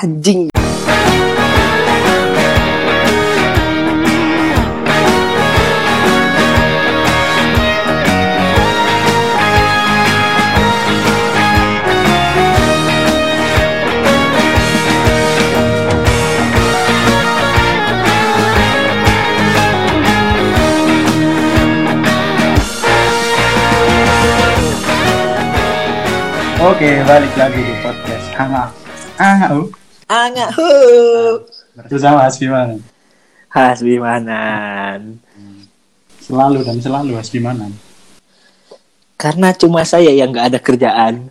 anjing. Oke, balik lagi di podcast Hanga. Hanga, oh. Anga hu. bersama Hasbiman. Hasbimanan. Selalu dan selalu Hasbimanan. Karena cuma saya yang nggak ada kerjaan.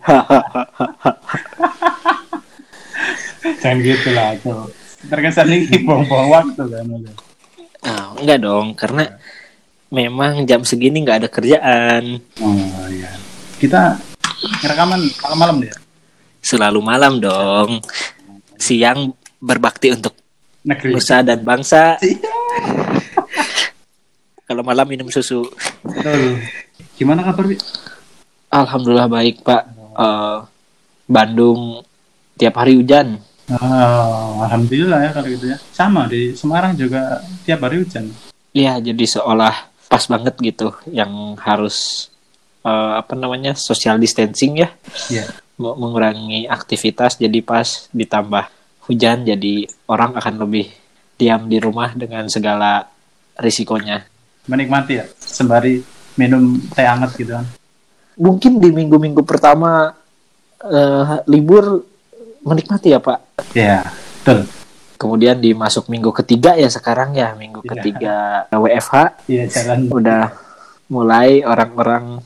Jangan gitu lah, tuh. Terkesan ini buang-buang waktu kan. Ah, enggak dong, karena memang jam segini nggak ada kerjaan. Oh iya. Kita rekaman malam-malam ya? Selalu malam dong. Siang berbakti untuk Negeri. nusa dan bangsa. Iya. Kalau malam minum susu. Betul. Gimana kabar, Bi? Alhamdulillah baik Pak. Eh, Bandung tiap hari hujan. Oh, Alhamdulillah ya kalau gitu ya. Sama di Semarang juga tiap hari hujan. Iya, jadi seolah pas banget gitu yang harus eh, apa namanya social distancing ya, Iya. Mengurangi aktivitas jadi pas ditambah hujan jadi orang akan lebih diam di rumah dengan segala risikonya. Menikmati ya, sembari minum teh hangat gitu kan. Mungkin di minggu-minggu pertama eh, libur menikmati ya Pak. Iya, betul. Kemudian di masuk minggu ketiga ya sekarang ya minggu Iya. ketiga WFH Iya, jalan. udah mulai orang-orang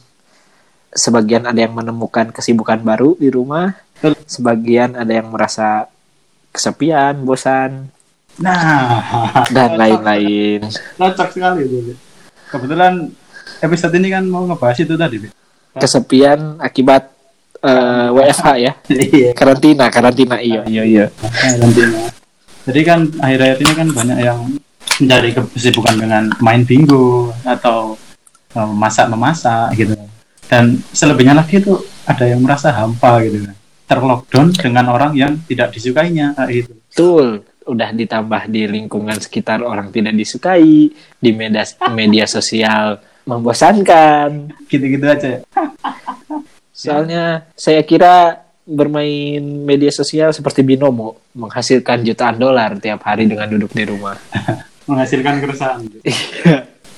sebagian ada yang menemukan kesibukan baru di rumah, sebagian ada yang merasa kesepian, bosan Nah, dan lain-lain. Cocok sekali itu. Kebetulan episode ini kan mau ngebahas itu tadi. Kesepian akibat eh, WFH ya, Iya. karantina, karantina iya iya iya. Karantina. Jadi kan akhir-akhir ini kan banyak yang mencari kesibukan dengan main bingo atau eh, masak-memasak gitu. Dan selebihnya lagi itu ada yang merasa hampa gitu kan. Terlockdown dengan orang yang tidak disukainya kayak gitu. Betul, udah ditambah di lingkungan sekitar orang tidak disukai, di media media sosial membosankan. Gitu-gitu aja. ya. Soalnya saya kira bermain media sosial seperti binomo menghasilkan jutaan dolar tiap hari dengan duduk di rumah. Menghasilkan keresahan.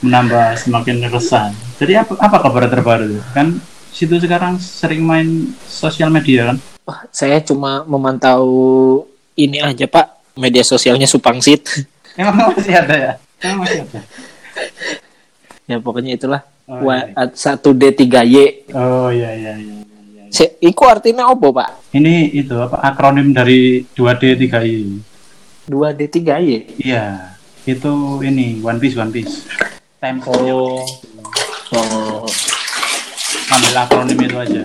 Menambah semakin keresahan. Jadi apa, apa kabar terbaru? Kan situ sekarang sering main sosial media kan? Wah, saya cuma memantau ini aja Pak, media sosialnya Supangsit. Emang masih ada ya? Emang masih ada. ya pokoknya itulah. Oh, Wa- iya. 1D3Y. Oh iya iya iya. iya, iya. Se- Iku artinya apa Pak? Ini itu apa akronim dari 2D 3I. 2D3Y. Iya, itu ini One Piece One Piece. Time Oh. Oh. ambil akronim itu aja.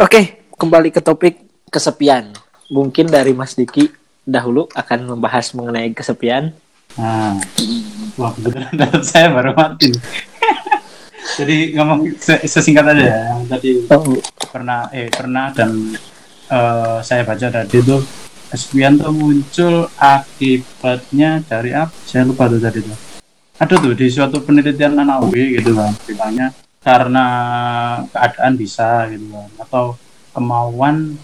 Oke, kembali ke topik kesepian. Mungkin dari Mas Diki dahulu akan membahas mengenai kesepian. Nah, wah kebetulan saya baru mati. Jadi ngomong se- sesingkat aja ya. Yang tadi pernah eh pernah dan eh, saya baca tadi itu kesepian tuh muncul akibatnya dari apa? Saya lupa tuh tadi tuh. Ada tuh di suatu penelitian anak UI gitu kan, bilangnya karena keadaan bisa gitu kan, atau kemauan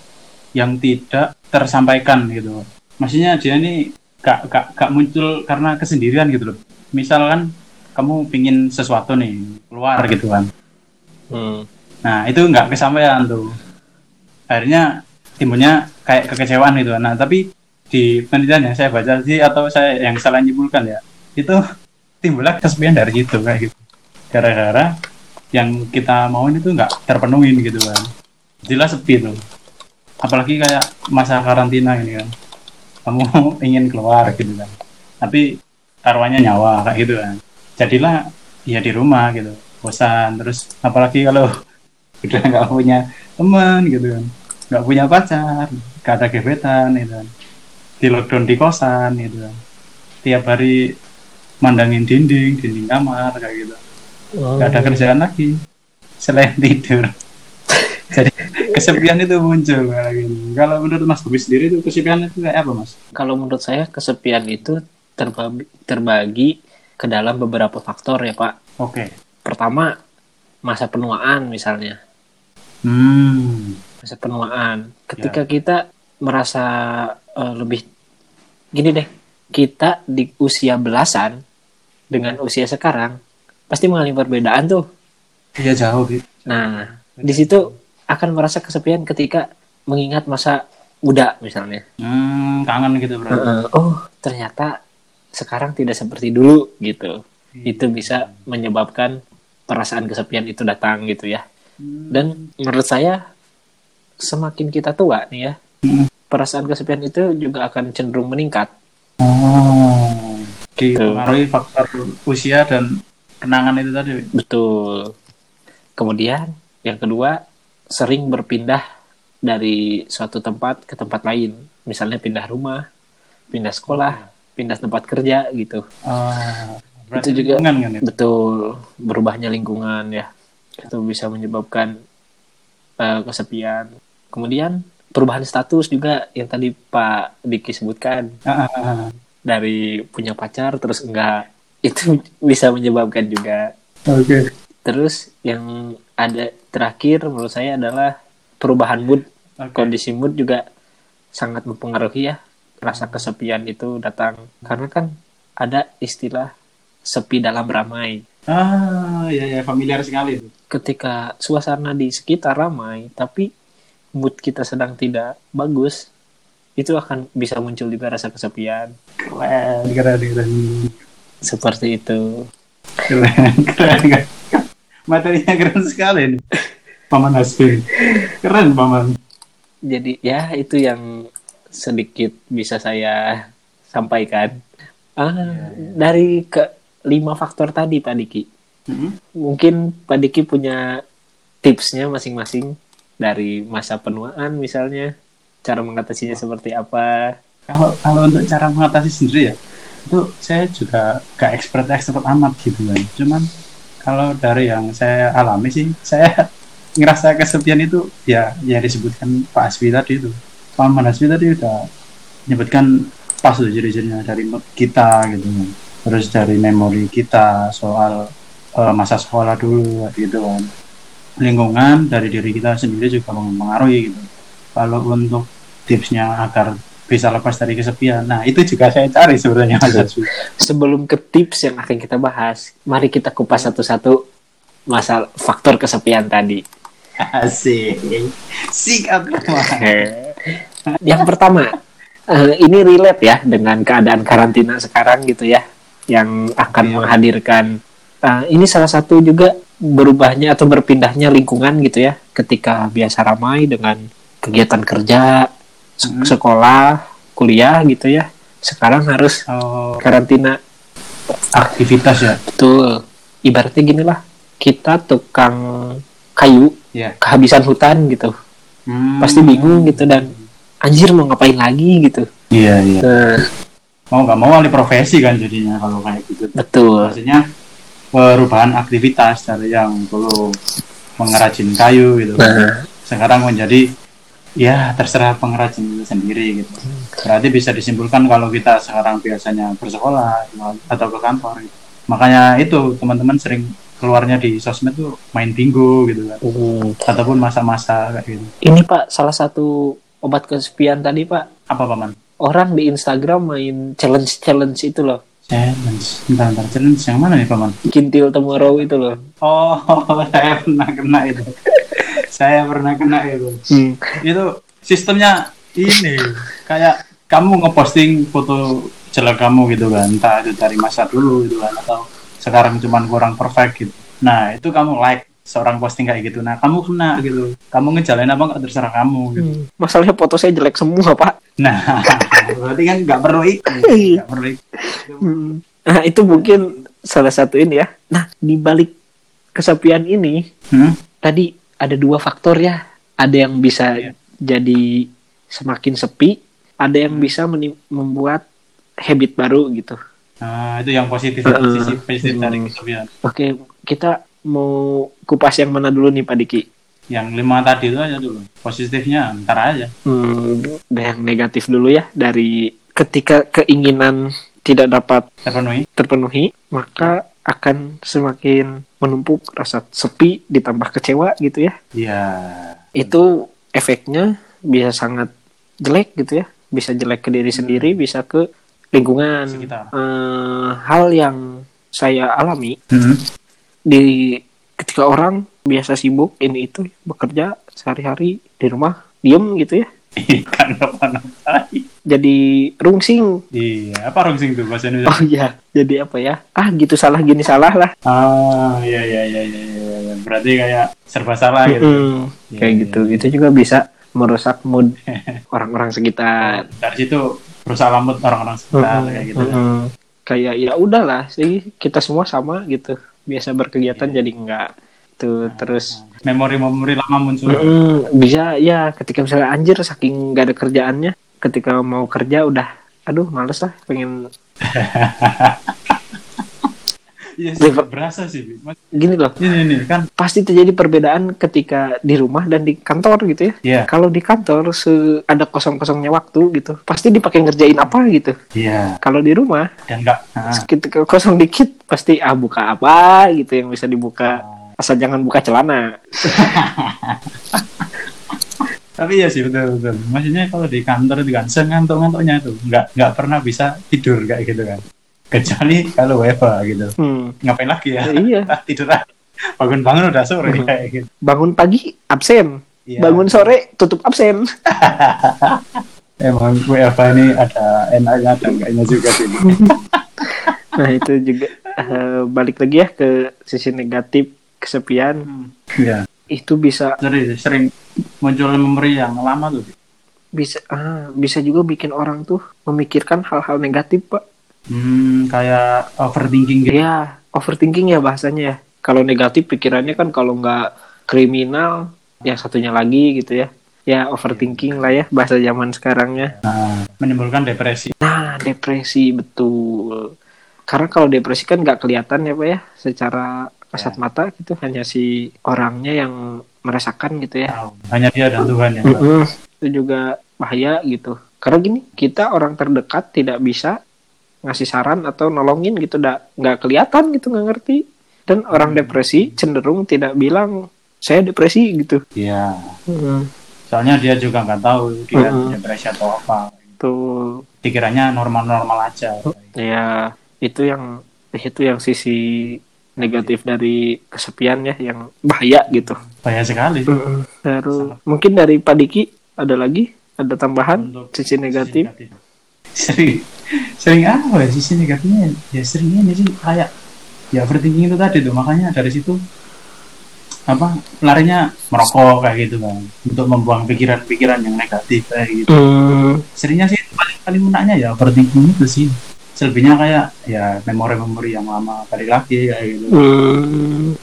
yang tidak tersampaikan gitu. Maksudnya dia ini gak, gak, gak muncul karena kesendirian gitu loh. Misalkan kamu pingin sesuatu nih keluar gitu kan, Hmm. Nah, itu nggak kesampaian tuh. Akhirnya timbulnya kayak kekecewaan gitu. Nah, tapi di penelitian yang saya baca sih atau saya yang salah nyimpulkan ya, itu timbulnya kesepian dari situ kayak gitu. Gara-gara yang kita mau itu nggak terpenuhi gitu kan. Jelas sepi tuh. Apalagi kayak masa karantina ini kan. Kamu ingin keluar gitu kan. Tapi taruhannya nyawa kayak gitu kan. Jadilah ya di rumah gitu. Bosan terus apalagi kalau udah nggak punya teman gitu kan nggak punya pacar nggak ada gebetan gitu kan di lockdown di kosan gitu kan tiap hari mandangin dinding dinding kamar kayak gitu nggak ada kerjaan lagi selain tidur Jadi kesepian itu muncul kayak gini. Kalau menurut Mas Bobi sendiri itu kesepian itu kayak apa Mas? Kalau menurut saya kesepian itu terbagi, terbagi ke dalam beberapa faktor ya Pak. Oke. Pertama masa penuaan misalnya. Hmm. Masa penuaan. Ketika kita merasa eh, lebih gini deh, kita di usia belasan dengan usia sekarang pasti mengalami perbedaan tuh. Iya jauh gitu. Nah, di situ akan merasa kesepian ketika mengingat masa muda misalnya. Hmm, kangen gitu berarti. Oh, ternyata sekarang tidak seperti dulu gitu. Itu bisa menyebabkan perasaan kesepian itu datang gitu ya. Dan menurut saya semakin kita tua nih ya, Hmm. perasaan kesepian itu juga akan cenderung meningkat. Oh. Dipengaruhi faktor usia dan kenangan itu tadi. Betul. Kemudian yang kedua, sering berpindah dari suatu tempat ke tempat lain. Misalnya pindah rumah, pindah sekolah, pindah tempat kerja gitu. Ah, Itu juga- lingkungan kan itu? Betul, berubahnya lingkungan ya. Itu bisa menyebabkan eh, kesepian. Kemudian perubahan status juga yang tadi Pak Diki sebutkan Ah, ah, ah. Dari punya pacar terus enggak itu bisa menyebabkan juga. Oke. Terus yang ada terakhir menurut saya adalah perubahan mood, Oke. kondisi mood juga sangat mempengaruhi ya rasa kesepian itu datang karena kan ada istilah sepi dalam ramai. Ah, ya ya familiar sekali itu. ketika suasana di sekitar ramai tapi mood kita sedang tidak bagus itu akan bisa muncul juga rasa kesepian Keren, keren, keren. seperti itu Keren, keren, keren. Materinya keren sekali nih. Paman Hasbi. Keren, Paman. jadi ya itu yang sedikit bisa saya sampaikan ah dari ke lima faktor tadi Pak Diki Hmm. mungkin Pak Diki punya tipsnya masing-masing dari masa penuaan misalnya cara mengatasinya seperti apa Kalau kalau untuk cara mengatasi sendiri ya, itu saya juga gak expert expert amat gitu kan. Cuman kalau dari yang saya alami sih, saya ngerasa kesepian itu ya yang disebutkan Pak Aswi tadi itu. Paman Aswi tadi udah menyebutkan pas tuh ciri-cirinya dari kita gitu kan. Terus dari memori kita soal eh, masa sekolah dulu gitu kan. Lingkungan dari diri kita sendiri juga mempengaruhi gitu. Kalau untuk tipsnya agar bisa lepas dari kesepian. Nah, itu juga saya cari sebenarnya Mas sebelum ke tips yang akan kita bahas, mari kita kupas satu-satu masalah faktor kesepian tadi. Asik. Sikat yang pertama, eh, ini relate ya dengan keadaan karantina sekarang gitu ya, yang akan Iya. menghadirkan. eh, ini salah satu juga berubahnya atau berpindahnya lingkungan gitu ya, ketika biasa ramai dengan kegiatan kerja, Mhm. sekolah, kuliah gitu ya. Sekarang harus Oh, karantina aktivitas ya. Betul. Ibaratnya gini lah, kita tukang kayu Ya. kehabisan hutan gitu. Hmm. Pasti bingung gitu dan anjir mau ngapain lagi gitu. Iya, iya. Nah, Mau nggak mau alih profesi kan jadinya kalau kayak gitu. betul. Maksudnya perubahan aktivitas dari yang dulu mengerajin kayu gitu. Nah, Sekarang menjadi ya terserah pengrajin itu sendiri gitu. Berarti bisa disimpulkan kalau kita sekarang biasanya bersekolah atau ke kantor gitu. Makanya itu teman-teman sering keluarnya di sosmed tuh main bingo gitu kan. hmm, Ataupun masa-masa kayak gitu. ini Pak salah satu obat kesepian tadi Pak. Apa paman? Orang di Instagram main challenge-challenge itu loh. Challenge. Bentar, bentar. Challenge yang mana nih paman? Kintil tomorrow itu loh. Oh, saya pernah kena itu. Saya pernah kena itu. Hmm. Itu sistemnya ini kayak kamu ngeposting foto jelek kamu gitu kan, entah itu dari masa dulu gitu kan atau sekarang cuman kurang perfect gitu. Nah, itu kamu like seorang posting kayak gitu. Nah, kamu kena gitu. Kamu ngejalanin apa nggak terserah kamu gitu. Hmm. Masalahnya foto saya jelek semua Pak. Nah, berarti kan nggak perlu ikut. Iya. Nggak perlu ikut. Hmm. Nah itu mungkin salah satu ini ya. Nah di balik kesepian ini Hmm? tadi ada dua faktor ya. Ada yang bisa Iya. jadi semakin sepi, ada yang bisa meni- membuat habit baru gitu. Nah, itu yang positif, Heeh. sisi positif dari Hmm. kesepian. Oke, kita mau kupas yang mana dulu nih Pak Diki? yang lima tadi itu aja dulu positifnya ntar aja Hmm, yang negatif dulu ya dari ketika keinginan tidak dapat terpenuhi terpenuhi, maka akan semakin menumpuk rasa sepi ditambah kecewa gitu ya. iya Itu efeknya bisa sangat jelek gitu ya. Bisa jelek ke diri sendiri, bisa ke lingkungan. Sekitar. Eh, hal yang saya alami Hmm. di ketika orang biasa sibuk ini itu bekerja sehari-hari di rumah diem gitu ya. Kan ngapa-ngapain Jadi rungsing. iya apa rungsing tuh bahasa Indonesia Oh iya, jadi apa ya? Ah gitu salah gini salah lah. ah iya iya iya iya iya, iya. berarti kayak serba salah gitu Mm-mm. Iya, kayak iya, gitu itu juga bisa merusak mood orang-orang sekitar dari situ berusaha lambut orang-orang sekitar Mm-mm. kayak gitu kan. Mm-mm. kayak ya udahlah sih kita semua sama gitu biasa berkegiatan jadi enggak tuh terus memori-memori lama muncul. Mm, bisa ya ketika misalnya anjir saking nggak ada kerjaannya ketika mau kerja udah aduh males lah pengen iya sih berasa sih Mas. gini loh. Ini ini kan. Pasti terjadi perbedaan ketika di rumah dan di kantor gitu ya. Iya. Kalau di kantor se ada kosong-kosongnya waktu gitu pasti dipakai ngerjain apa gitu. Iya. Kalau di rumah dan enggak nah, ketika kosong dikit pasti ah buka apa? gitu yang bisa dibuka asal jangan buka celana. Tapi ya sih betul betul. Maksudnya kalau di kantor itu kan sengantuk ngantuknya itu nggak nggak pernah bisa tidur kayak gitu kan. Kecuali kalau WFA gitu. Hmm. ngapain lagi ya? Iya. Ah, tidur bangun bangun udah sore Mhm. kayak gitu. Bangun pagi absen. Iya. bangun sore tutup absen. Emang WFA ini ada enaknya ada enggaknya juga sih. Nah itu juga. Eh, balik lagi ya ke sisi negatif kesepian Iya. itu bisa sering sering muncul memori yang lama tuh bisa ah, bisa juga bikin orang tuh memikirkan hal-hal negatif pak. Hmm, kayak overthinking gitu. Ya overthinking ya bahasanya ya. Kalau negatif pikirannya kan kalau nggak kriminal yang satunya lagi gitu ya. Ya overthinking lah ya bahasa zaman sekarangnya. Nah, menimbulkan depresi. Nah depresi betul. Karena kalau depresi kan nggak kelihatan ya pak ya secara kasat mata gitu hanya si orangnya yang merasakan gitu ya Tahu. hanya dia dan Tuhan yang. Mm-mm. itu juga bahaya gitu karena gini kita orang terdekat tidak bisa ngasih saran atau nolongin gitu nggak nggak kelihatan gitu nggak ngerti dan orang depresi cenderung tidak bilang saya depresi gitu Iya. Mm, soalnya dia juga nggak tahu dia Mhm. depresi atau apa tuh pikirannya normal-normal aja ya itu yang itu yang sisi negatif dari kesepian ya yang bahaya gitu. Bahaya sekali. Mm-mm. Terus mungkin dari Pak Diki ada lagi? Ada tambahan? Untuk sisi negatif? sering sering apa ya sisi negatifnya? Ya sering ini sih kayak ya overthinking itu tadi tuh. Makanya dari situ apa larinya merokok kayak gitu kan. Untuk membuang pikiran-pikiran yang negatif kayak gitu. Hmm, seringnya sih paling paling menaknya ya overthinking itu sih selebihnya kayak ya memori-memori yang lama balik lagi kayak gitu hmm,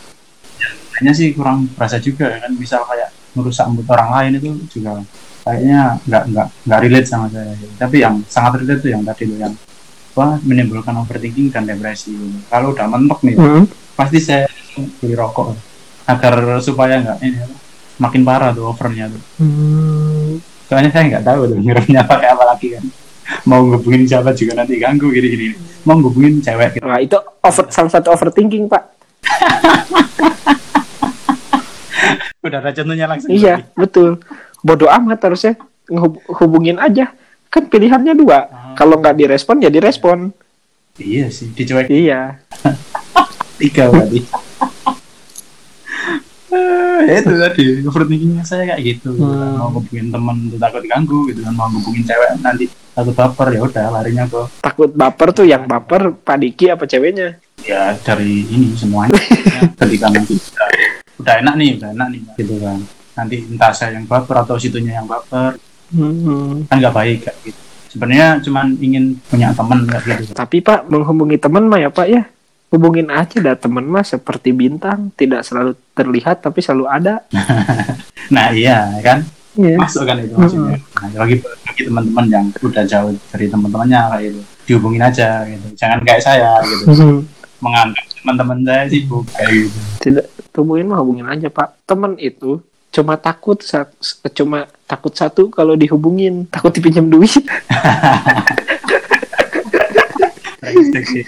kayaknya sih kurang berasa juga ya kan misal kayak merusak mood orang lain itu juga kayaknya nggak nggak nggak relate sama saya gitu. tapi yang sangat relate tuh yang tadi tuh yang wah menimbulkan overthinking dan depresi kalau udah mentok nih hmm. pasti saya beli rokok agar supaya nggak ini apa, makin parah tuh overnya tuh Hmm. soalnya saya nggak tahu tuh ngirimnya pakai apa lagi kan mau ngubungin siapa juga nanti ganggu gini gini mau ngubungin cewek gitu. Wah, itu over salah satu overthinking, Pak. udah ada contohnya langsung Iya, betul. Bodoh amat harusnya hubungin aja. Kan pilihannya dua. Ah. Kalau nggak direspon ya direspon. iya sih dicuek Iya. tiga berarti Eh, itu tadi overthinkingnya saya kayak gitu Hmm. mau ngubungin teman tuh takut diganggu gitu kan mau ngubungin cewek nanti takut baper ya udah larinya ke Takut baper tuh yang baper Pak Diki apa ceweknya? ya dari ini semuanya ketika nanti udah, udah enak nih udah enak nih gitu kan nanti entah saya yang baper atau situnya yang baper Hmm. kan nggak baik kayak gitu sebenarnya cuman ingin punya teman gitu Tapi Pak menghubungi teman mah ya Pak ya. Hubungin aja dah teman mah seperti bintang, tidak selalu terlihat tapi selalu ada. nah iya kan? Iya. masuk kan itu maksudnya? Nah, bagi bagi teman-teman yang udah jauh dari teman-temannya kayak gitu. Dihubungin aja gitu. Jangan kayak saya gitu. Hmm. menganggap teman-teman saya sibuk kayak gitu. Tidak hubungin mah hubungin aja Pak. Teman itu cuma takut cuma takut satu kalau dihubungin. Takut dipinjam duit Brengsek sih.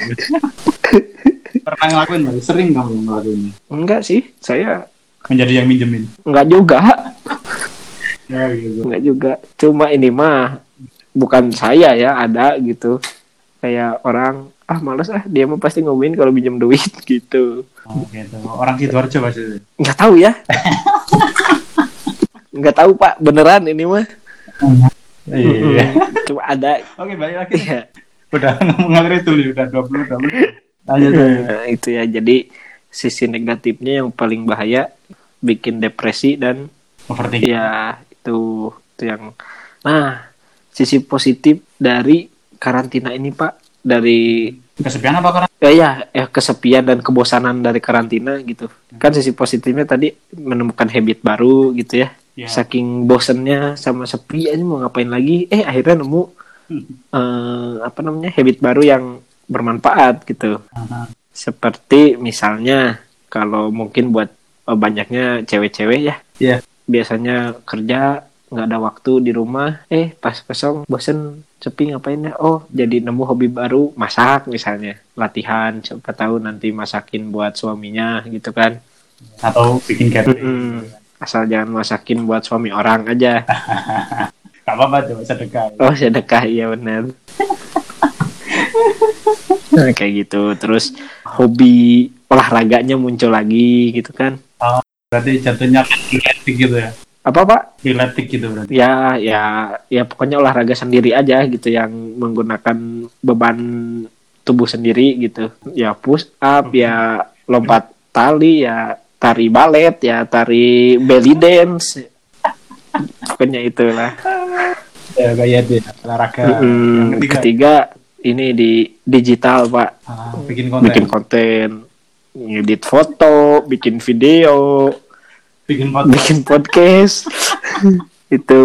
Pernah ngelakuin nggak? Sering kamu ngelakuin enggak sih saya menjadi yang minjemin. enggak juga Ya gitu. enggak juga cuma ini mah bukan saya ya ada gitu kayak orang ah males ah dia mah pasti ngomongin kalau pinjam duit gitu Oh, gitu. Orang sidoarjo pasti. nggak tahu ya nggak tahu pak beneran ini mah Iya. cuma ada Oke, balik lagi. ya Udah ngomong ngalir itu udah 20 udah. Lanjut aja. Nah, itu ya jadi sisi negatifnya yang paling bahaya bikin depresi dan Overthinking. ya itu itu yang nah sisi positif dari karantina ini pak dari Kesepian apa karena? ya ya, ya kesepian dan kebosanan dari karantina gitu kan sisi positifnya tadi menemukan habit baru gitu ya Ya. saking bosennya sama sepi aja mau ngapain lagi eh akhirnya nemu eh, apa namanya habit baru yang bermanfaat gitu Aha. seperti misalnya kalau mungkin buat eh, banyaknya cewek-cewek ya Iya. biasanya kerja nggak ada waktu di rumah eh pas kosong bosen sepi ngapain ya oh jadi nemu hobi baru masak misalnya latihan siapa tahu nanti masakin buat suaminya gitu kan Atau bikin catering. Mm-mm. asal jangan masakin buat suami orang aja Gak apa-apa tuh sedekah. oh sedekah iya benar. Nah, kayak gitu. Terus hobi olahraganya muncul lagi gitu kan. Berarti jatuhnya piletik gitu ya. apa pak? Piletik gitu berarti. ya ya ya pokoknya olahraga sendiri aja gitu yang menggunakan beban tubuh sendiri gitu. Ya push up ya lompat tali ya tari balet ya tari belly dance. Pokoknya itulah Ya kayak itu ya. Olahraga. Mm, Yang ketiga. ketiga ini di digital pak Ah, bikin konten. bikin konten ngedit foto bikin video Bikin podcast. bikin podcast itu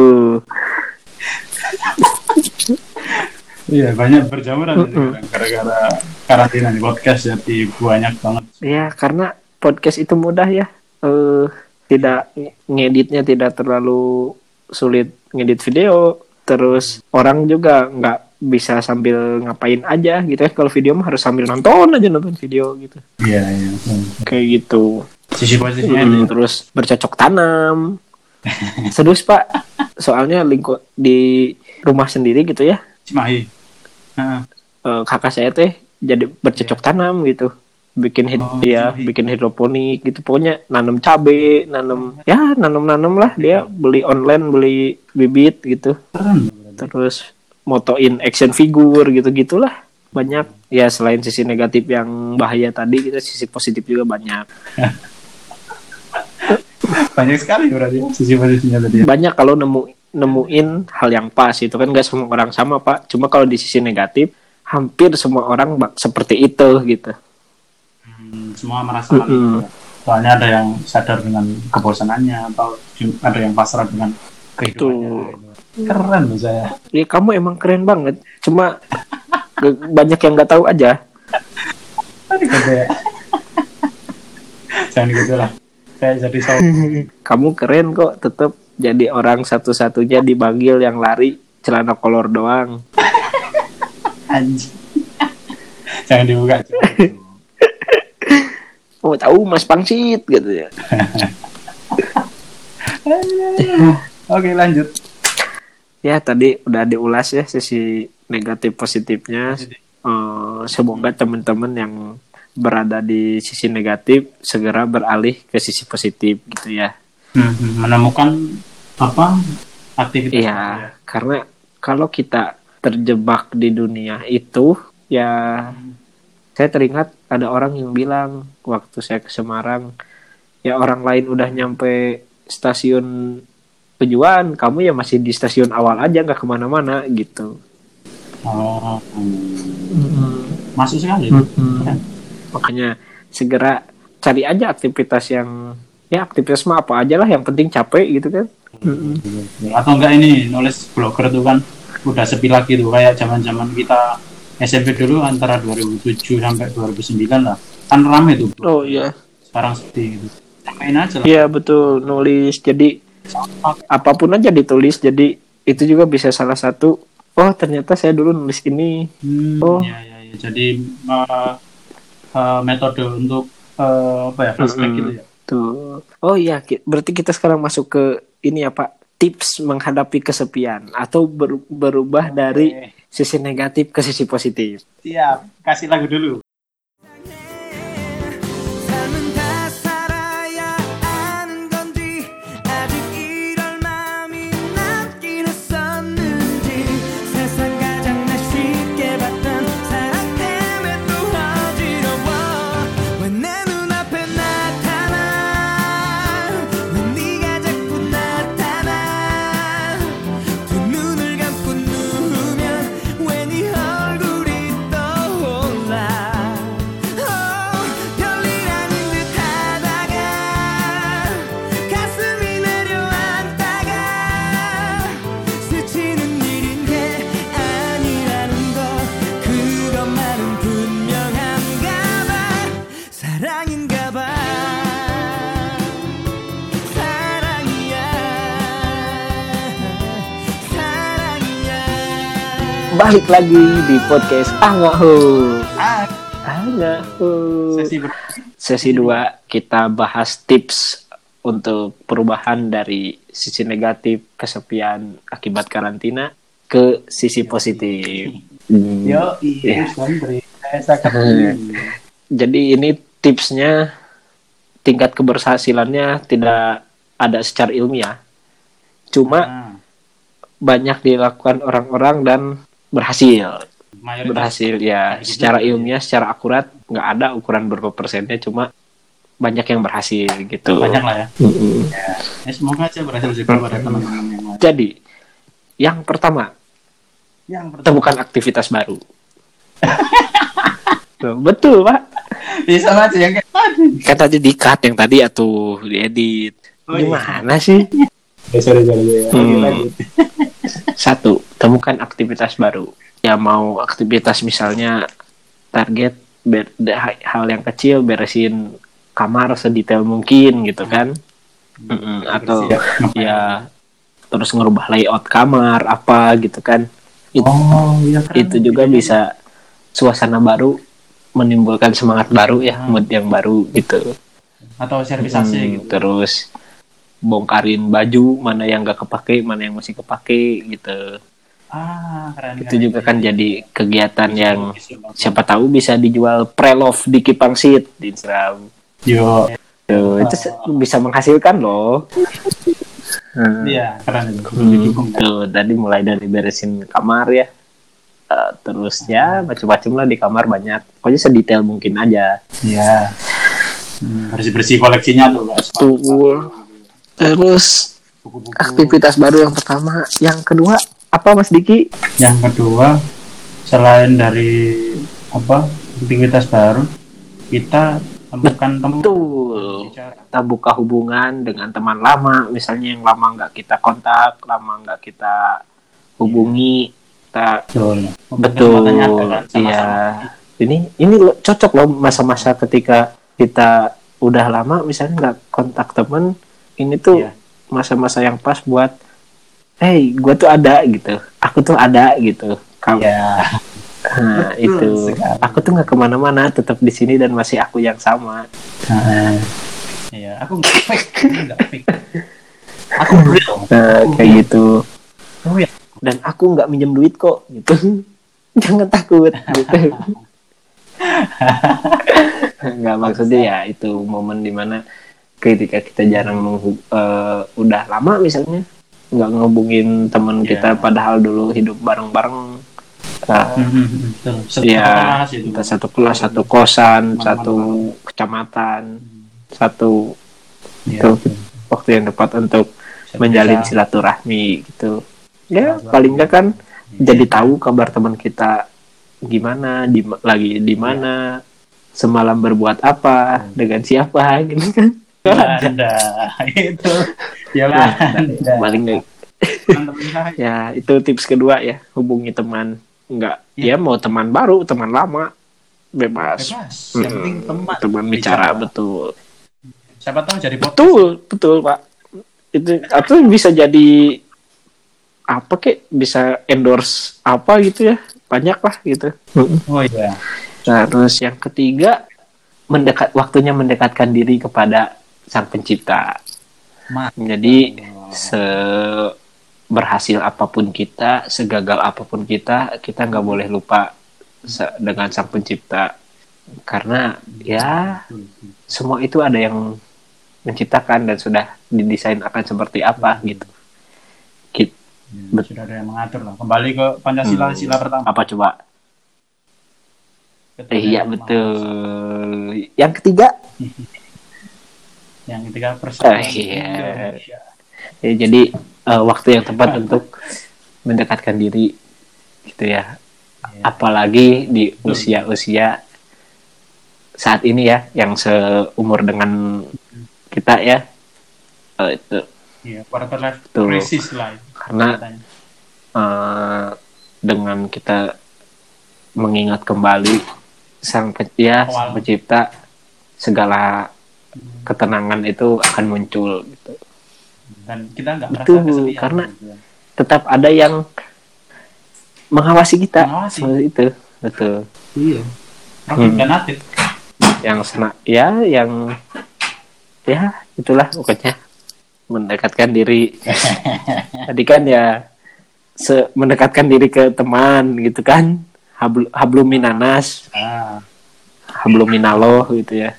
Iya banyak berjamuran Mm-mm. sekarang. gara-gara karantina nih podcast jadi banyak banget. Ya, karena podcast itu mudah ya. Eh tidak nge- ngeditnya tidak terlalu sulit ngedit video. Terus orang juga nggak bisa sambil ngapain aja gitu ya. Kalau video mah harus sambil nonton aja nonton video gitu. Iya iya. Kayak gitu. Sisi positifnya Mm, itu. terus bercocok tanam. Serius Pak. Soalnya lingkup di rumah sendiri gitu ya. Cimahi. Eh, kakak saya teh jadi bercocok tanam gitu bikin hid Oh, ya jadi- bikin hidroponik gitu. Pokoknya nanam cabe nanam ya nanam nanam lah. Dia beli online beli bibit gitu. Keren. terus motoin action figure gitu gitulah. Banyak. Ya selain sisi negatif yang bahaya tadi kita sisi positif juga banyak. Banyak sekali berarti ya, sisi positifnya tadi. ya. banyak kalau nemu nemuin hal yang pas itu kan. Gak semua orang sama pak. Cuma kalau di sisi negatif hampir semua orang bak- seperti itu gitu Hmm, semua merasa hal itu. Mm-mm. ya. Soalnya ada yang sadar dengan kebosanannya atau ada yang pasrah dengan kehidupannya. Keren loh saya. Ya kamu emang keren banget. Cuma banyak yang nggak tahu aja. Jangan gitu lah. Saya jadi so Kamu keren kok. Tetap jadi orang satu-satunya di Bagil yang lari celana kolor doang. anjing. Jangan dibuka. Oh tahu Mas Pangsit gitu ya. Oke lanjut. Ya tadi udah diulas ya sisi negatif positifnya. Eh, semoga teman-teman yang berada di sisi negatif segera beralih ke sisi positif gitu ya. Hmm, menemukan apa aktivitas Iya, karena kalau kita terjebak di dunia itu, ya saya teringat ada orang yang bilang waktu saya ke Semarang, ya orang lain udah nyampe stasiun tujuan, kamu ya masih di stasiun awal aja nggak ke mana-mana gitu. Oh, hmm. masuk sekali. Keren. Makanya segera cari aja aktivitas yang ya aktivitas mah apa aja lah, yang penting capek gitu kan. Atau enggak ini nulis blogger tuh kan udah sepi lagi tuh kayak zaman-zaman kita SMP dulu antara 2007 sampai 2009 lah. Kan rame tuh. Oh iya. Sekarang sepi gitu. main aja lah Iya betul nulis jadi apa pun aja ditulis jadi itu juga bisa salah satu oh ternyata saya dulu nulis ini Hmm, Oh. ya, ya, ya. Jadi eh, eh, metode untuk eh, apa ya flashback Mm-mm. gitu ya. tuh oh iya berarti kita sekarang masuk ke ini ya pak tips menghadapi kesepian atau ber- berubah dari Oke. Sisi negatif ke sisi positif Siap, kasih lagu dulu. Balik lagi di podcast Angaho Ah, Angaho sesi ber- sesi 2 kita bahas tips untuk perubahan dari sisi negatif kesepian akibat karantina ke sisi positif. Hmm. Yo, Iya. sangat Jadi ini tipsnya tingkat keberhasilannya tidak ada secara ilmiah. Cuma Ah, banyak dilakukan orang-orang dan berhasil. mayoritas Berhasil ya secara ya. ilmiah, secara akurat nggak ada ukuran berapa persennya cuma banyak yang berhasil gitu. banyak lah ya. Mm-mm. Ya, semoga aja berhasil juga pada teman-teman yang lain. Jadi yang pertama Yang pertama, temukan aktivitas baru. Tuh, betul pak. bisa aja yang kayak tadi. Kan tadi di-cut yang tadi atau diedit. Oh, iya. Gimana sih? Ya, sorry, sorry. Oke, Hmm. Satu, temukan aktivitas baru. Ya mau aktivitas misalnya target ber- hal yang kecil beresin kamar sedetail mungkin gitu kan. Mm-mm, atau Siap. ya terus ngerubah layout kamar apa gitu kan. Itu, Oh, iya kan. itu juga bisa suasana baru menimbulkan semangat baru ya, Hmm. mood yang baru gitu. Atau servisasi Hmm, gitu. Terus bongkarin baju mana yang gak kepake, mana yang masih kepake gitu. Ah, keren. itu keren. juga kan jadi kegiatan yang Bisa, bisa. siapa tahu bisa dijual pre-love di Kipang Seed di Instagram. Yo, Tuh, itu se- bisa menghasilkan loh. Hmm. iya, keren itu. Hmm, Didukung, kan? tuh tadi mulai dari beresin kamar ya. Eh, terus ya macam-macam lah di kamar banyak. Pokoknya sedetail mungkin aja. Iya. Hmm, bersih-bersih koleksinya tuh, Pak. Tuh. Terus Buku-buku. aktivitas baru yang pertama, yang kedua apa Mas Diki? Yang kedua, selain dari apa aktivitas baru, kita temukan teman Betul. kita buka hubungan dengan teman lama misalnya yang lama nggak kita kontak lama nggak kita hubungi kita Betul. betul kan, iya ini ini lo- cocok loh masa-masa ketika kita udah lama misalnya nggak kontak temen ini tuh Iya. masa-masa yang pas buat hey gue tuh ada gitu aku tuh ada gitu kamu Iya. nah, itu sekali. aku tuh nggak ke mana-mana tetap di sini dan masih aku yang sama Nah, Iya, aku nggak fake, aku. Aku real. Nah, kayak gitu. Oh ya. Dan aku nggak minjem duit kok, gitu. Jangan takut, gitu. nggak maksudnya ya itu momen di mana ketika kita jarang eh, udah lama misalnya nggak ngehubungin teman Iya. kita padahal dulu hidup bareng-bareng Eh, Hmm. Satu Iya, kelas itu. kita satu kelas satu kosan satu kecamatan satu Iya, itu betul. waktu yang tepat untuk Bisa- menjalin silaturahmi gitu ya Silaturahmi. paling nggak kan Iya. jadi tahu kabar teman kita gimana di lagi di mana semalam berbuat apa dengan siapa gitu kan Belanda itu. Paling nggak teman-teman. Saya ya itu tips kedua ya. Hubungi teman. Nggak. Iya. ya mau teman baru teman lama. Bebas. Bebas. Yang penting Mm-mm. teman. Teman bicara. betul. Siapa tahu jadi podcast. betul betul pak. Itu atau bisa jadi apa kek? Bisa endorse apa gitu ya? Banyak lah gitu. Oh iya. Nah, terus yang ketiga mendekat waktunya mendekatkan diri kepada sang pencipta. Ma- jadi se berhasil apa pun kita segagal apa pun kita kita nggak boleh lupa dengan sang pencipta. Karena ya semua itu ada yang menciptakan dan sudah didesain akan seperti apa gitu. Gitu. Ya, sudah ada yang mengatur lah. Kembali ke pancasila Hmm. sila pertama. Apa coba? Ketuhanan iya betul. Yang ketiga. yang ketiga Ah, persatuan iya. Indonesia. ya, jadi eh, waktu yang tepat untuk mendekatkan diri gitu ya Iya. apalagi di usia-usia saat ini ya yang seumur dengan kita ya Eh, itu Iya, quarter life Betul. crisis lah karena katanya. eh, dengan kita mengingat kembali sang ya, sang pencipta segala ketenangan itu akan muncul gitu. dan kita nggak merasa Betul, kesepian karena- gitu ya. tetap ada yang mengawasi kita Mengawasi. itu. Betul. Iya. Hmm. dan yang sena ya yang ya itulah pokoknya. Mendekatkan diri. Tadi kan ya se mendekatkan diri ke teman gitu kan. Hablu hablum minanas ah. Hablum minallah gitu ya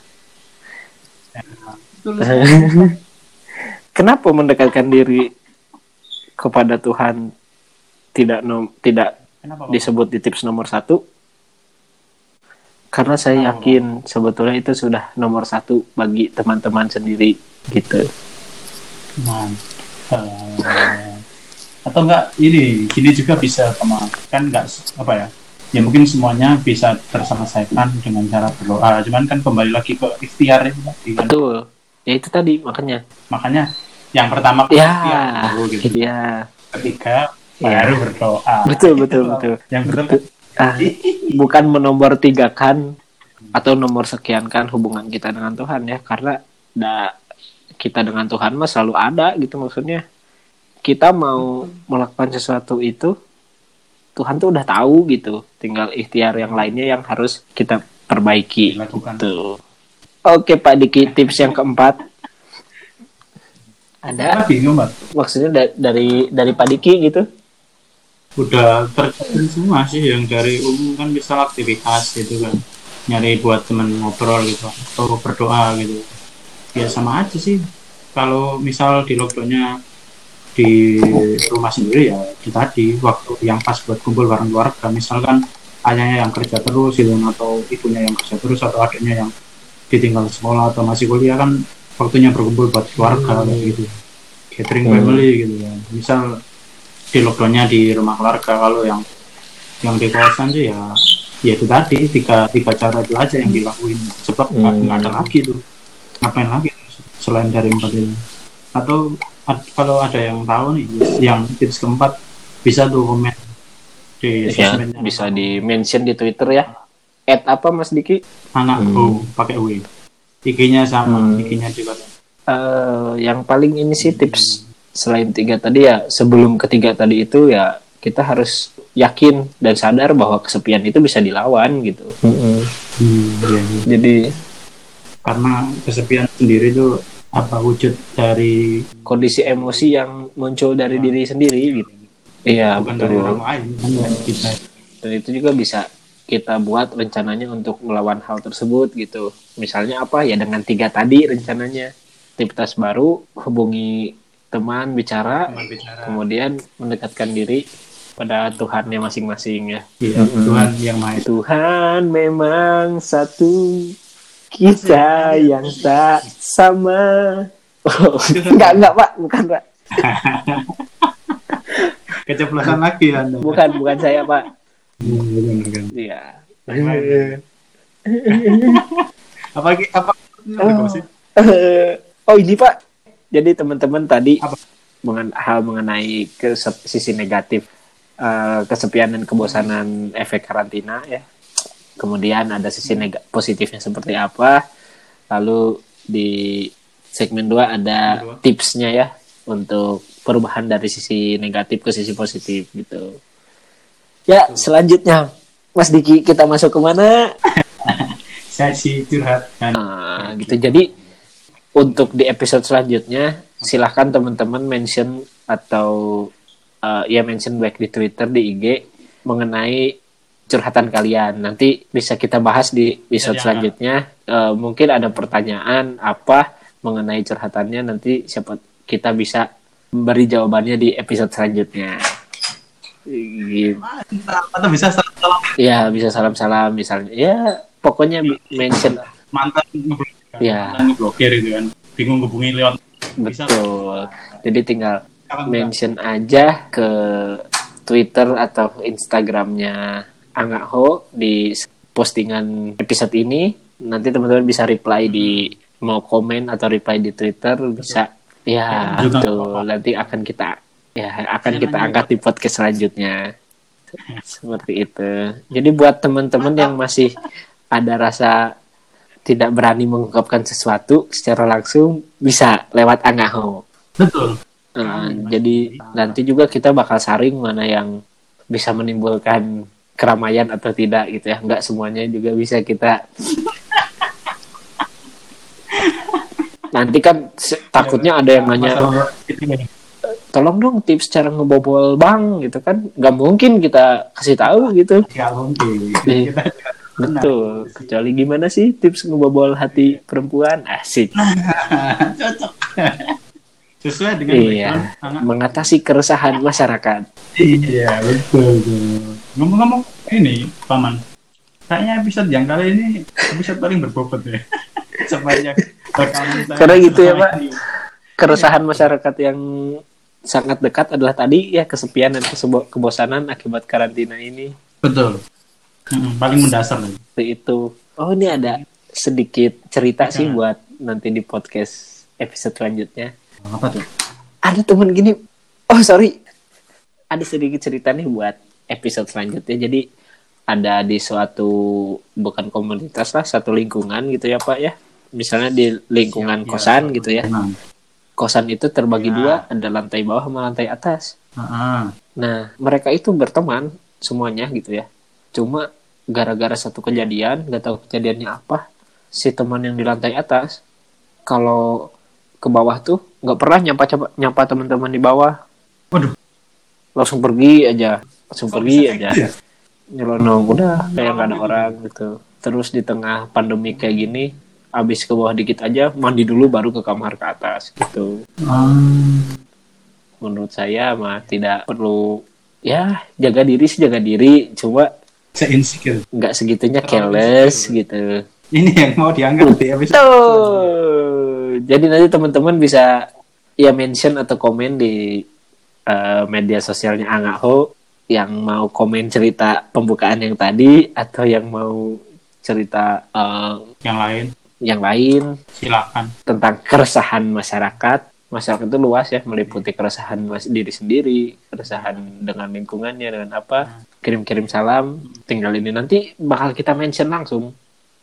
betul kenapa mendekatkan diri kepada Tuhan tidak nom- tidak kenapa disebut di tips nomor satu? Karena saya Kenapa, yakin sebetulnya itu sudah nomor satu bagi teman-teman sendiri gitu. Nah, eh, atau enggak ini gini juga bisa sama kan enggak apa ya? Ya mungkin semuanya bisa terselesaikan dengan cara berdoa. Cuman kan kembali lagi ke ikhtiar itu betul ya itu tadi makanya. Makanya yang pertama ya dulu gitu. iya ketiga Ya. baru berdoa. Betul Gitu betul loh. betul. Yang betul Betul. Ah, bukan menomor tiga kan atau nomor sekian kan hubungan kita dengan Tuhan ya. Karena da, kita dengan Tuhan mah selalu ada gitu maksudnya. Kita mau melakukan sesuatu itu Tuhan tuh udah tahu gitu. Tinggal ikhtiar yang lainnya yang harus kita perbaiki Dilakukan. gitu oke Pak Diki tips yang keempat. Ada? Bingung Mbak. maksudnya da- dari dari Pak Diki gitu? Udah terjadi semua sih yang dari umum kan misal aktivitas gitu kan. Nyari buat temen ngobrol gitu atau berdoa gitu. Ya sama aja sih. Kalau misal di lockdownnya di rumah sendiri ya itu tadi waktu yang pas buat kumpul bareng keluarga. Misalkan ayahnya yang kerja terus gitu atau ibunya yang kerja terus atau adiknya yang ditinggal sekolah atau masih kuliah kan waktunya berkumpul buat keluarga kayak gitu. Gathering Hmm. family gitu kan. Misal di lockdownnya di rumah keluarga kalau yang yang di kawasan sih ya ya itu tadi tiga tiga cara itu aja yang dilakuin. Sebab Hmm. nggak ada lagi tuh. Ngapain lagi? Selain dari empat ini. Atau ad- kalau ada yang tahu nih yang tips keempat bisa tuh komen di ya sosmednya. bisa di mention di Twitter ya at apa Mas Diki? Anak Hmm. oh pakai W. IG-nya sama Hmm. IG-nya juga Eh, yang paling ini sih tips selain tiga tadi ya sebelum ketiga tadi itu ya kita harus yakin dan sadar bahwa kesepian itu bisa dilawan gitu. Hmm, iya, iya. jadi karena kesepian sendiri itu apa wujud dari kondisi emosi yang muncul dari diri sendiri gitu. Iya bukan dari orang betul lain kan kita. Dan itu juga bisa kita buat rencananya untuk melawan hal tersebut gitu misalnya apa ya dengan tiga tadi rencananya aktivitas baru hubungi teman bicara teman bicara kemudian mendekatkan diri pada Tuhannya masing-masing ya. iya, Mm-mm. Tuhan yang maha. Tuhan memang satu, kita yang tak sama. Oh, enggak enggak Pak, bukan Pak, keceplosan lagi anda bukan bukan saya Pak. Iya. Lain. apa lagi apa Oh. Eh, oh ini Pak, jadi teman-teman tadi Apa? mengen- hal mengenai ke sisi negatif eh, kesepian dan kebosanan efek karantina ya. Kemudian ada sisi positifnya seperti apa. Lalu di segmen 2 ada tipsnya ya untuk perubahan dari sisi negatif ke sisi positif gitu. Ya, selanjutnya Mas Diki kita masuk ke mana? Sesi curhat. Nah, gitu. Jadi untuk di episode selanjutnya silahkan teman-teman mention atau uh, ya mention baik di Twitter di IG mengenai curhatan kalian. Nanti bisa kita bahas di episode Jadi apa? selanjutnya. Uh, mungkin ada pertanyaan apa mengenai curhatannya nanti siapa kita bisa beri jawabannya di episode selanjutnya. Gitu. Atau bisa salah Ya bisa salam-salam misalnya. Ya pokoknya mention mantan ngeblokir. Iya. Mantan ngeblokir itu kan. Bingung hubungi lewat Bisa. Betul. Jadi tinggal mention aja ke Twitter atau Instagramnya Angga Ho di postingan episode ini. Nanti teman-teman bisa reply di mau komen atau reply di Twitter bisa. Ya, Ya, juga betul. nggak apa-apa. Nanti akan kita ya akan kita nanya angkat di podcast selanjutnya. Seperti itu. Jadi buat teman-teman yang masih ada rasa tidak berani mengungkapkan sesuatu secara langsung bisa lewat Angga Ho. Betul. Nah, jadi nanti juga kita bakal saring mana yang bisa menimbulkan keramaian atau tidak gitu ya. Enggak semuanya juga bisa kita Nanti kan takutnya ada yang nanya, itu kan. Tolong dong tips cara ngebobol bank gitu kan. Nggak mungkin kita kasih tahu gitu. Nggak mungkin. Iya. Kita. Betul. Kecuali gimana sih tips ngebobol hati perempuan? Asik. Cocok. Sesuai dengan Iya. background. Mengatasi keresahan masyarakat. Iya, betul. Ngomong-ngomong ini, Paman. Kayaknya episode yang kali ini episode paling berbobot ya. Saya Karena gitu ya, Pak. keresahan masyarakat yang sangat dekat adalah tadi ya kesepian dan kesebo- kebosanan akibat karantina ini. Betul. Mm, paling mendasar lagi. Itu. Oh ini ada sedikit cerita sih buat nanti di podcast episode selanjutnya. Apa tuh? ada temen gini. Oh sorry. Ada sedikit cerita nih buat episode selanjutnya. Jadi ada di suatu bukan komunitas lah satu lingkungan gitu ya pak ya. Misalnya di lingkungan Iya, kosan iya, gitu ya. Tenang. Kosan itu terbagi Ya. dua ada lantai bawah sama lantai atas Ah, Nah, mereka itu berteman semuanya gitu ya. Cuma gara-gara satu kejadian, nggak tahu kejadiannya apa, si teman yang di lantai atas kalau ke bawah tuh nggak pernah nyapa nyapa teman-teman di bawah. Waduh. Langsung pergi aja, langsung pergi aja. gitu ya? Nyelonong udah kayak nggak ada orang gitu. Terus di tengah pandemi kayak gini, abis ke bawah dikit aja, mandi dulu baru ke kamar ke atas gitu. Ah, Menurut saya mah tidak perlu ya jaga diri sih jaga diri, cuma saya insecure. nggak segitunya careless gitu. Ini yang mau diangkat di episode. Tuh. Jadi nanti teman-teman bisa ya mention atau komen di eh, media sosialnya Angaho yang mau komen cerita pembukaan yang tadi atau yang mau cerita eh, Yang lain yang lain silakan. tentang keresahan masyarakat. Masyarakat itu luas ya, meliputi keresahan diri sendiri, keresahan dengan lingkungannya, dengan apa. Kirim-kirim salam, tinggal ini nanti bakal kita mention langsung.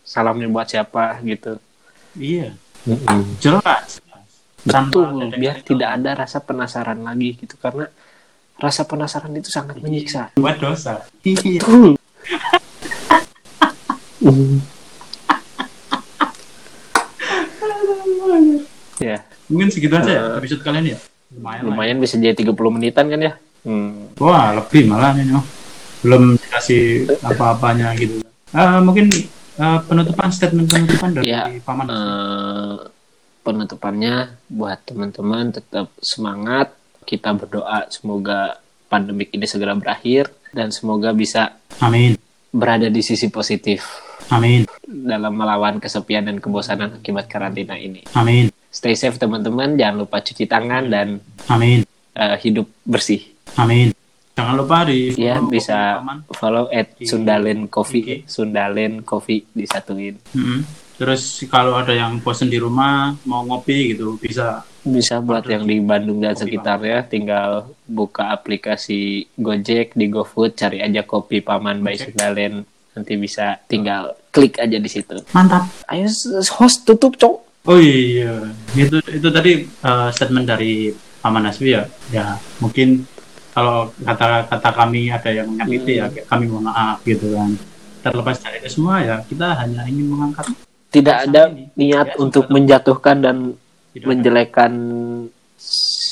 Salamnya buat siapa gitu. Iya, jelas. Betul, biar yang tidak ada rasa penasaran lagi gitu. Karena rasa penasaran itu sangat menyiksa. buat dosa. Iya. Betul. ya, Mungkin segitu aja ya Eh, episode kalian ya. Lumayan. lah. lumayan bisa jadi 30 menitan kan ya. Hmm. Wah, lebih malah ini. oh. Belum dikasih apa-apanya gitu. Eh, mungkin eh, penutupan statement penutupan dari Ya, paman. eh, penutupannya buat teman-teman tetap semangat. Kita berdoa semoga pandemik ini segera berakhir dan semoga bisa Amin. berada di sisi positif Amin. dalam melawan kesepian dan kebosanan akibat karantina ini. Amin. Stay safe teman-teman, jangan lupa cuci tangan dan Amin. eh, hidup bersih. Amin. Jangan lupa di Ya follow bisa Paman. follow at Di Sundalen Coffee, IG. Sundalen Coffee disatuin. Mm-mm. Terus kalau ada yang bosan di rumah mau ngopi gitu bisa Bisa buat yang di Bandung dan sekitarnya tinggal buka aplikasi Gojek di GoFood cari aja kopi Paman by. Sundalen nanti bisa tinggal klik aja di situ. mantap. Ayo host tutup cok. Oh iya, itu itu tadi eh, statement dari Paman Hasbi ya. Ya mungkin kalau kata-kata kami ada yang menyakiti ya kami mohon maaf gitu kan. Terlepas dari itu semua ya kita hanya ingin mengangkat tidak ada niat Ya, untuk semoga- menjatuhkan dan tidak ada- menjelekkan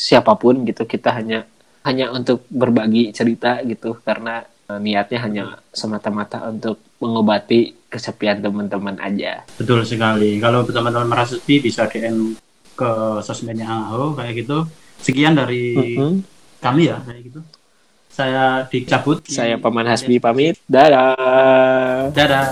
siapa pun gitu. Kita hanya hanya untuk berbagi cerita gitu. Karena eh, niatnya hanya semata-mata untuk mengobati kesepian teman-teman aja Betul sekali. Kalau teman-teman merasa sepi bisa DM ke sosmednya Aho kayak gitu. Sekian dari Mhm. kami ya kayak gitu. Saya dicabut. saya paman Hasbi pamit dadah Dadah.